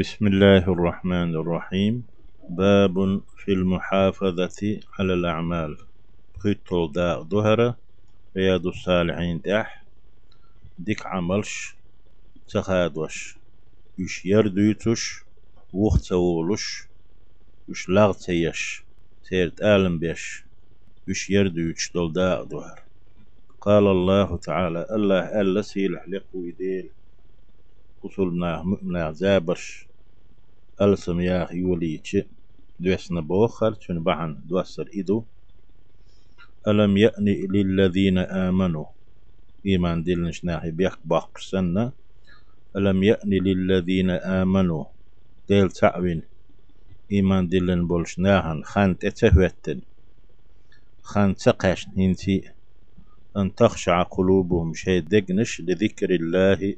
بسم الله الرحمن الرحيم. باب في المحافظة على الأعمال. خيطل دا ظهر رياض الصالحين تح ديك عملش تخادوش يش يردويتوش وختولوش يش لاغتيش سيرت آلم بيش يش يردويتش دول دا ظهر قال الله تعالى الله ألا سيلح لقوي قصلنا مؤمنا زابرش. ألسم يا يوليتش دوسنا بوخر تون بحن دوسر إدو. ألم يأني للذين آمنوا؟ إيمان دلنش ناحي بيخ باق سنة ألم يأني للذين آمنوا؟ ديل تعوين. إيمان دلن بولش ناهن خانت اتهوتن خانت سقاش هنتي. أن تخشع قلوبهم شيء دقنش لذكر الله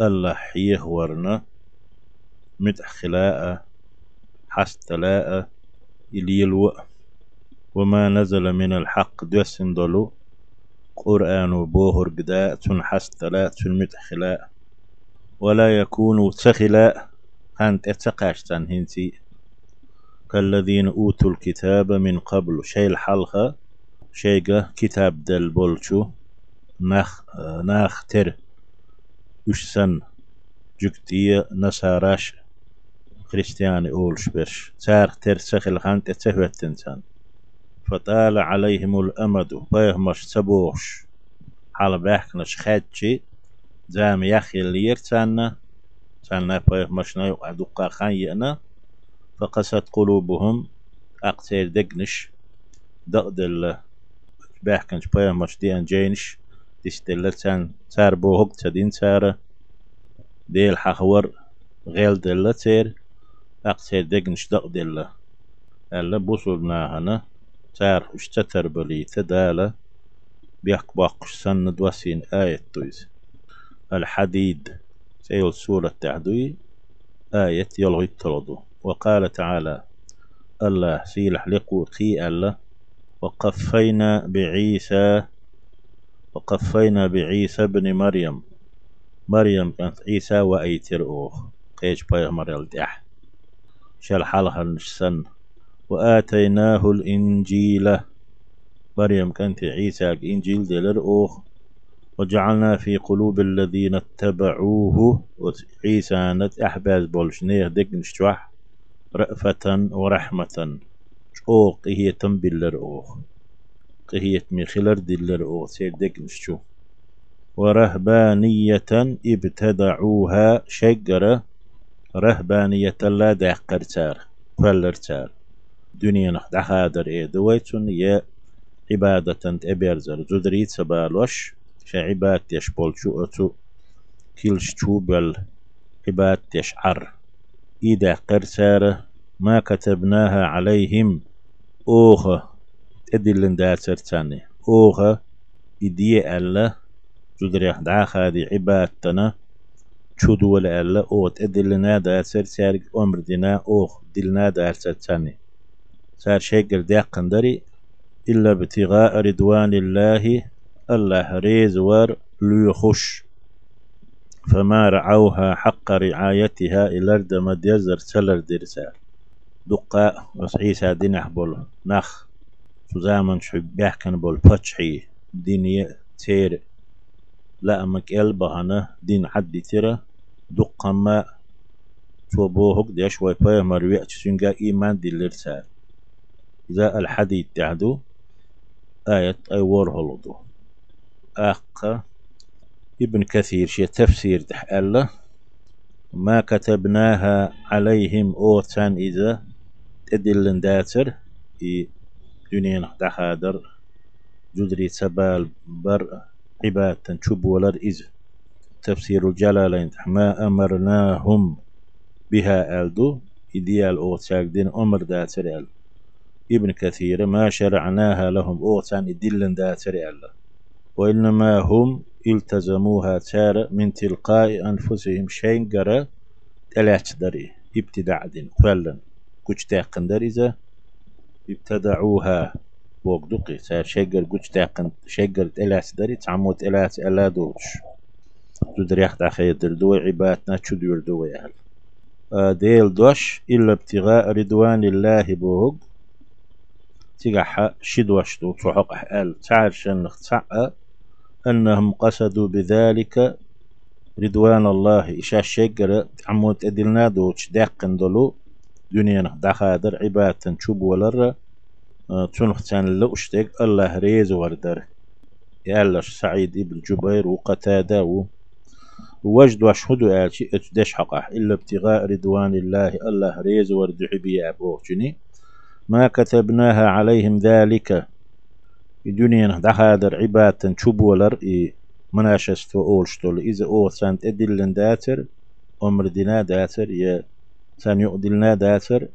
الله يهورنا مدح خلاء حستلاء إليلو وما نزل من الحق دوسن دلو قرآن بوهر قداء حستلاء تن مدح خلاء. ولا يكون تخلاء هانت اتقاش هنتي كالذين أوتوا الكتاب من قبل شيء الحلقة شيء كتاب دل بولشو ناخ ناخ يشسن جكتية نساراش خريستياني أولش بش تار تر سخل خانت تهوت تنسان فطال عليهم الأمد بيهمش تبوش حال بحكنش خاتشي زام يخي اللي يرتانا تانا بيهمش نيو أدوقا خان فقست قلوبهم أقتير دقنش دقدل بحكنش بيهمش دي أنجينش تستلتان تار بوهق تدين تار ديل حخور غيل دلتير أقتير دقنش دق دل ألا بوصلنا هنا تار اشتتر بلي تدالة بيحق باقش سن دوسين آية تويز. الحديد سيول سورة تعدوي آية يلغي الترضو وقال تعالى الله سيلح لقو قي الله وقفينا بعيسى وقفينا بعيسى ابن مريم. مريم كانت عيسى وأيتر أوخ قيش بايه مريم دح شال حالها السن وآتيناه الإنجيل. مريم كانت عيسى إنجيل دلر أوخ وجعلنا في قلوب الذين اتبعوه. وعيسى نت أحباز بولشنيه دقن شوح رأفة ورحمة. شوق هي تنبلر أوخ قهية مخلر دلر أو سير دقنشو ورهبانية ابتدعوها شجرة رهبانية لا دعقر تار كلر تار دنيا نخدع خادر إيه دويتون يا عبادة تبيرزر زدريت سبالوش شعبات يشبول شو أتو كيلش بل عباد يشعر إذا قرسارة ما كتبناها عليهم أوخ تدلن داتر تاني أوغا إدي ألا جدريح دعاخا دي عبادتنا. شود ولا ألا أو تدلنا داتر سارق أمر دينا أوغ دلنا داتر تاني سار شيقر دي قندري إلا ابتغاء رضوان الله الله ريز ور ليخش. فما رعوها حق رعايتها إلى الدم ديزر سلر ديرسال دقاء وسعيسى دينح بول نخ. شو بيحكن بول باتشحي دين تير. لا أمك أنا دين حد تيرا دقما شو بوهك دي شوي باي مروي تشنجا إيمان دي لرسال إذا الحديد تعدو آية أي هلدو أق ابن كثير شي تفسير دح ما كتبناها عليهم أوتان إذا تدلن داتر. دنيا دحادر جدري سبال بر عباد تنشب ولر إز. تفسير الجلالين ما أمرناهم بها ألدو. إديال أوتاك دين أمر داتر أل ابن كثير ما شرعناها لهم أوتان إدلن داتر أل وإنما هم التزموها تار من تلقاء أنفسهم شين قرى تلاتش دري ابتداع دين قلن كوش تاقن دريزة ابتدعوها. سار شجر قوش تاقن شجر تلاس داري تعموت إلاس إلا دوش دودر يخت أخي دردوي عباتنا تشدور دوي أهل. آه، ديل دوش إلا ابتغاء رضوان الله بوغ تيغح شدوش دو تحق أل تعرشن تعأ أنهم قصدوا بذلك رضوان الله. إشا شجرة عمود أدلنا دوش داقن دلو دنيا دخادر عبادة شوب ولر. تنختان لأشتك الله ريز وردر. يالش سعيد ابن جبير وقتادة و وجد واشهد آلشي أتدش حقه. إلا ابتغاء رضوان الله الله ريز وردحي بي أبوه ما كتبناها عليهم ذلك. الدنيا دخادر عبادة شوب ولر. إي مناشست وأولشتول. إذا أول سانت أدلن داتر أمر دينا داتر. يا سان يؤدلنا داتر.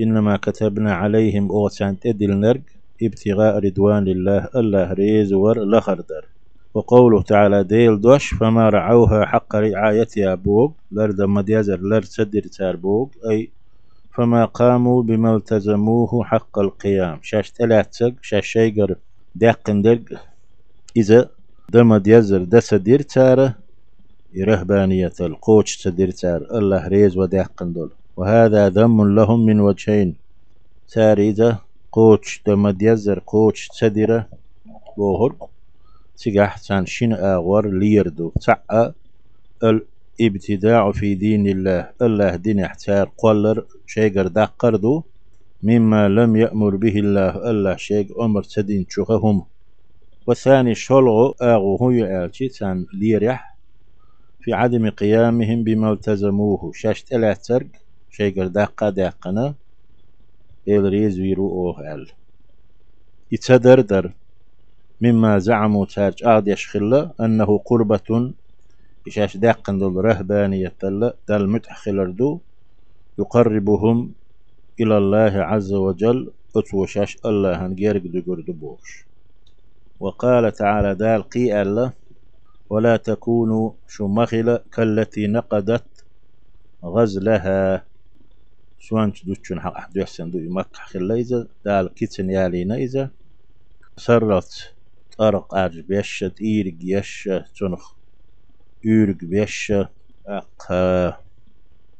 إنما كتبنا عليهم أول سانت أدلنرق ابتغاء رضوان الله الله ريز ور لخردر. وقوله تعالى ديل دوش فما رعوها حق رعايتها بوغ. لرد مديزر لرد سدر تار بوغ. أي فما قاموا بما التزموه حق القيام. شاش تلاتسق شاش شيقر داقن درق. إذا دم ديزر دس دير تاره رهبانية القوش تدير تار. الله ريز وداقن دول. وهذا ذم لهم من وجهين. تار إذا قوش دم ديزر قوش تدير بوهر تجح تان شين آغور ليردو تعا الإبتداع في دين الله. الله دين إحتار قولر شيقر داقردو مما لم يأمر به الله. الله شيق أمر تدين شوخهم والثاني شلغو آغو هو يألتي تان ليريح في عدم قيامهم بما التزموه. شاشت ألا داقا داقنا إلريز ويرو أوه أل يتدردر مما زعموا تارج آد يشخل أنه قربة إشاش داقن دل رهبانية دل متحخلردو يقربهم إلى الله عز وجل أتوشاش الله هنجيرك دقر دبوش وقال تعالى دال قي الله ولا تكونوا شمخل كالتي نقدت غزلها. سوان تدوشن حق أحد يحسن دو يمكح خليزة دال كيتن يالينا إذا سرت طرق أرج بيشة إيرق يشة تنخ إيرق بيشة أق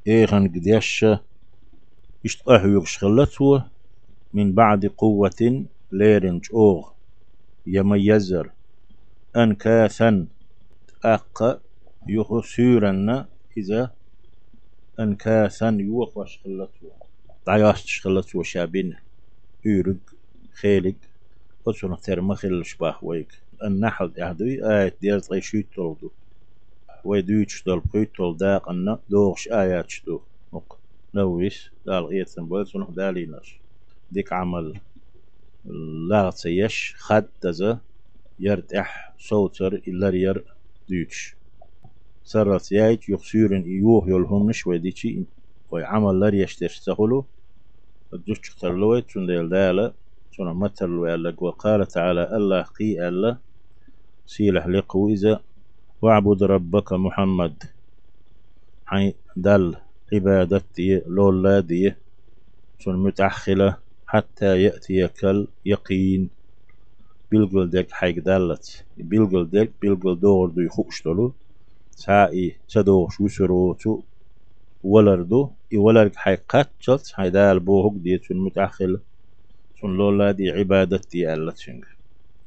إيغن قد يشة إشت أهوغ شغلتو من بعد قوة ليرنج أوغ يميزر. أنكاثا أق يخسيرن إذا أنكاثا يوخ وشغلتو ضياست شغلتو شابين إيرق خيلق. قصنا تر مخل شباه ويك. النحل يهدوي آية دير طي شيت تولدو ويدويتش دول بقيتول داق أن دوغش آيات شدو. نق. نويس دال غيت سنبول سنح داليناش ديك عمل. لا تيش. خد تزا. يرتح صوتر إلا ير دوتش سرت يايت يخسيرن إيوه يلهمش وديتشي ويعمل لر يشتش تخلو الدوش تخلويت سنديل دالا سنة مثل ويالك وقال تعالى الله قي الله سيلح لقويزة واعبد ربك محمد. حي دل عبادتي لولا دي سن متأخلة حتى يأتيك اليقين بيلقل ديك حيق دالت بيلقل ديك بيلقل دور دو يخوش سائي تدو شو سروتو ولردو إي ولرك حيق قتلت حي دال بوهك ديت متأخلة سن لولا دي عبادتي ألا تشنغ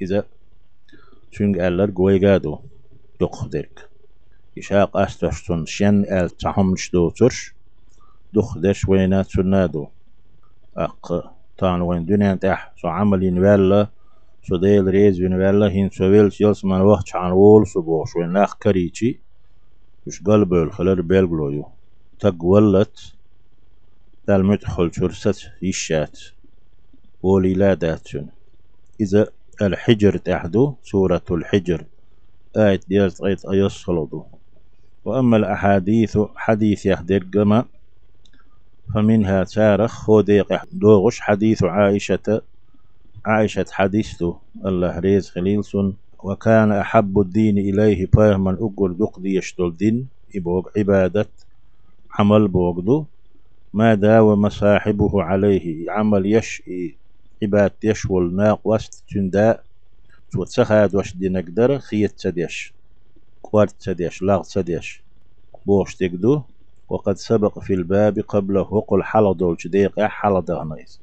إذا تشنغ ألا قويقادو دقدرك إشاق أستشتن شن أل تحمش دو ترش دخدش وينا تنادو أق تان وين دنيا تح سو عملين ولا سو ديل ريز وين ولا هين سو ويل يلس من وقت عن وول سو بوش وين ناخ كريتي بيلغلو تق ولت دال مدخل شرست يشات. وليلاداتون إذا الحجر تحدو سورة الحجر آية ديرت غيت أيصلدو وأما الأحاديث حديث يهدر قما فمنها تارخ خوديق دوغش حديث عائشة عائشة حديثه الله ريز خليلسون وكان أحب الدين إليه فهما أقر دقدي يشتل دين إبوغ عبادة عمل بوغدو ما داوم صاحبه عليه. عمل يشئي عباد يشول ناق وست تندا توتسخاد واش دي نقدر خيت تديش قوارت تديش لاغ تديش بوش تقدو. وقد سبق في الباب قبله وقل حل دولش ديق حل دغنيز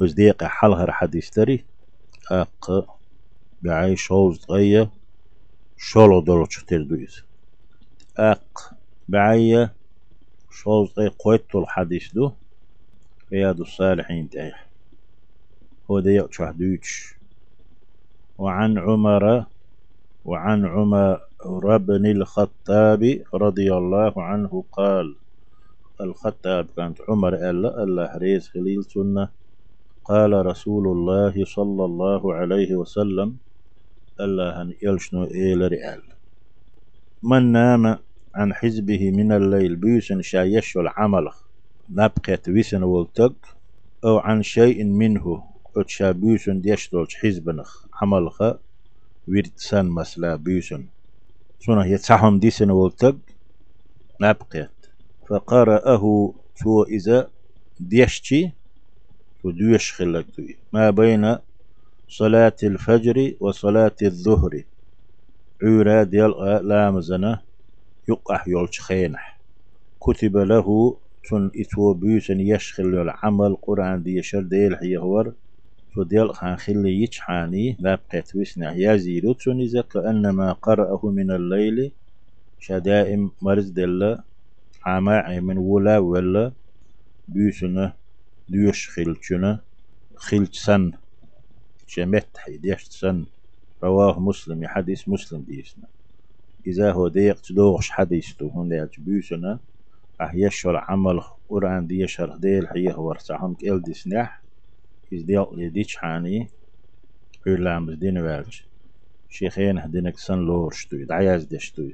بس ديق حل هر حديث تري. أق بعي شوز غية شولو دولش تردويز أق بعي شوز غي قويتو الحديث دو. رياض الصالحين تايح. هو ديق شوح دوش وعن عمر وعن عمر بن الخطاب رضي الله عنه قال الخطاب كانت عمر ألا الله ريز خليل سنة. قال رسول الله صلى الله عليه وسلم الله أن يلشنو إيل رئال من نام عن حزبه من الليل بيسن شايش العمل نبقت ويسن والتق أو عن شيء منه أتشا بيسن ديشتولش حزبنخ ورد سن مسلا بيسن سنة يتسحم ديسن والتق نبقت فقرأه تو إذا ديشتي ودوش خلقتوي. ما بين صلاة الفجر وصلاة الظهر. عورا ديال لامزنا يقح يولش خينح كتب له تن إتو بيسن يشخل العمل قرآن دي يشر ديل حيهور فديال خان خلي يجحاني لا بقيت وسنع يزيد تن إذا كأنما قرأه من الليل. شدائم مرز دل. عماعي من ولا ولا. بيسنه ديوش خلتشنا خلت سن شمت حيديش سن رواه مسلم حديث مسلم ديسنا. إذا هو ديق تدوغش حديث تو هون ديالش بيسنا أح يشر عمل قرآن دي شرح ديل حيه ورسعهم كيل ديسنح إذ ديق لديش حاني قيل لامز دين شيخين هدينك سن لورشتو دعياز دشتو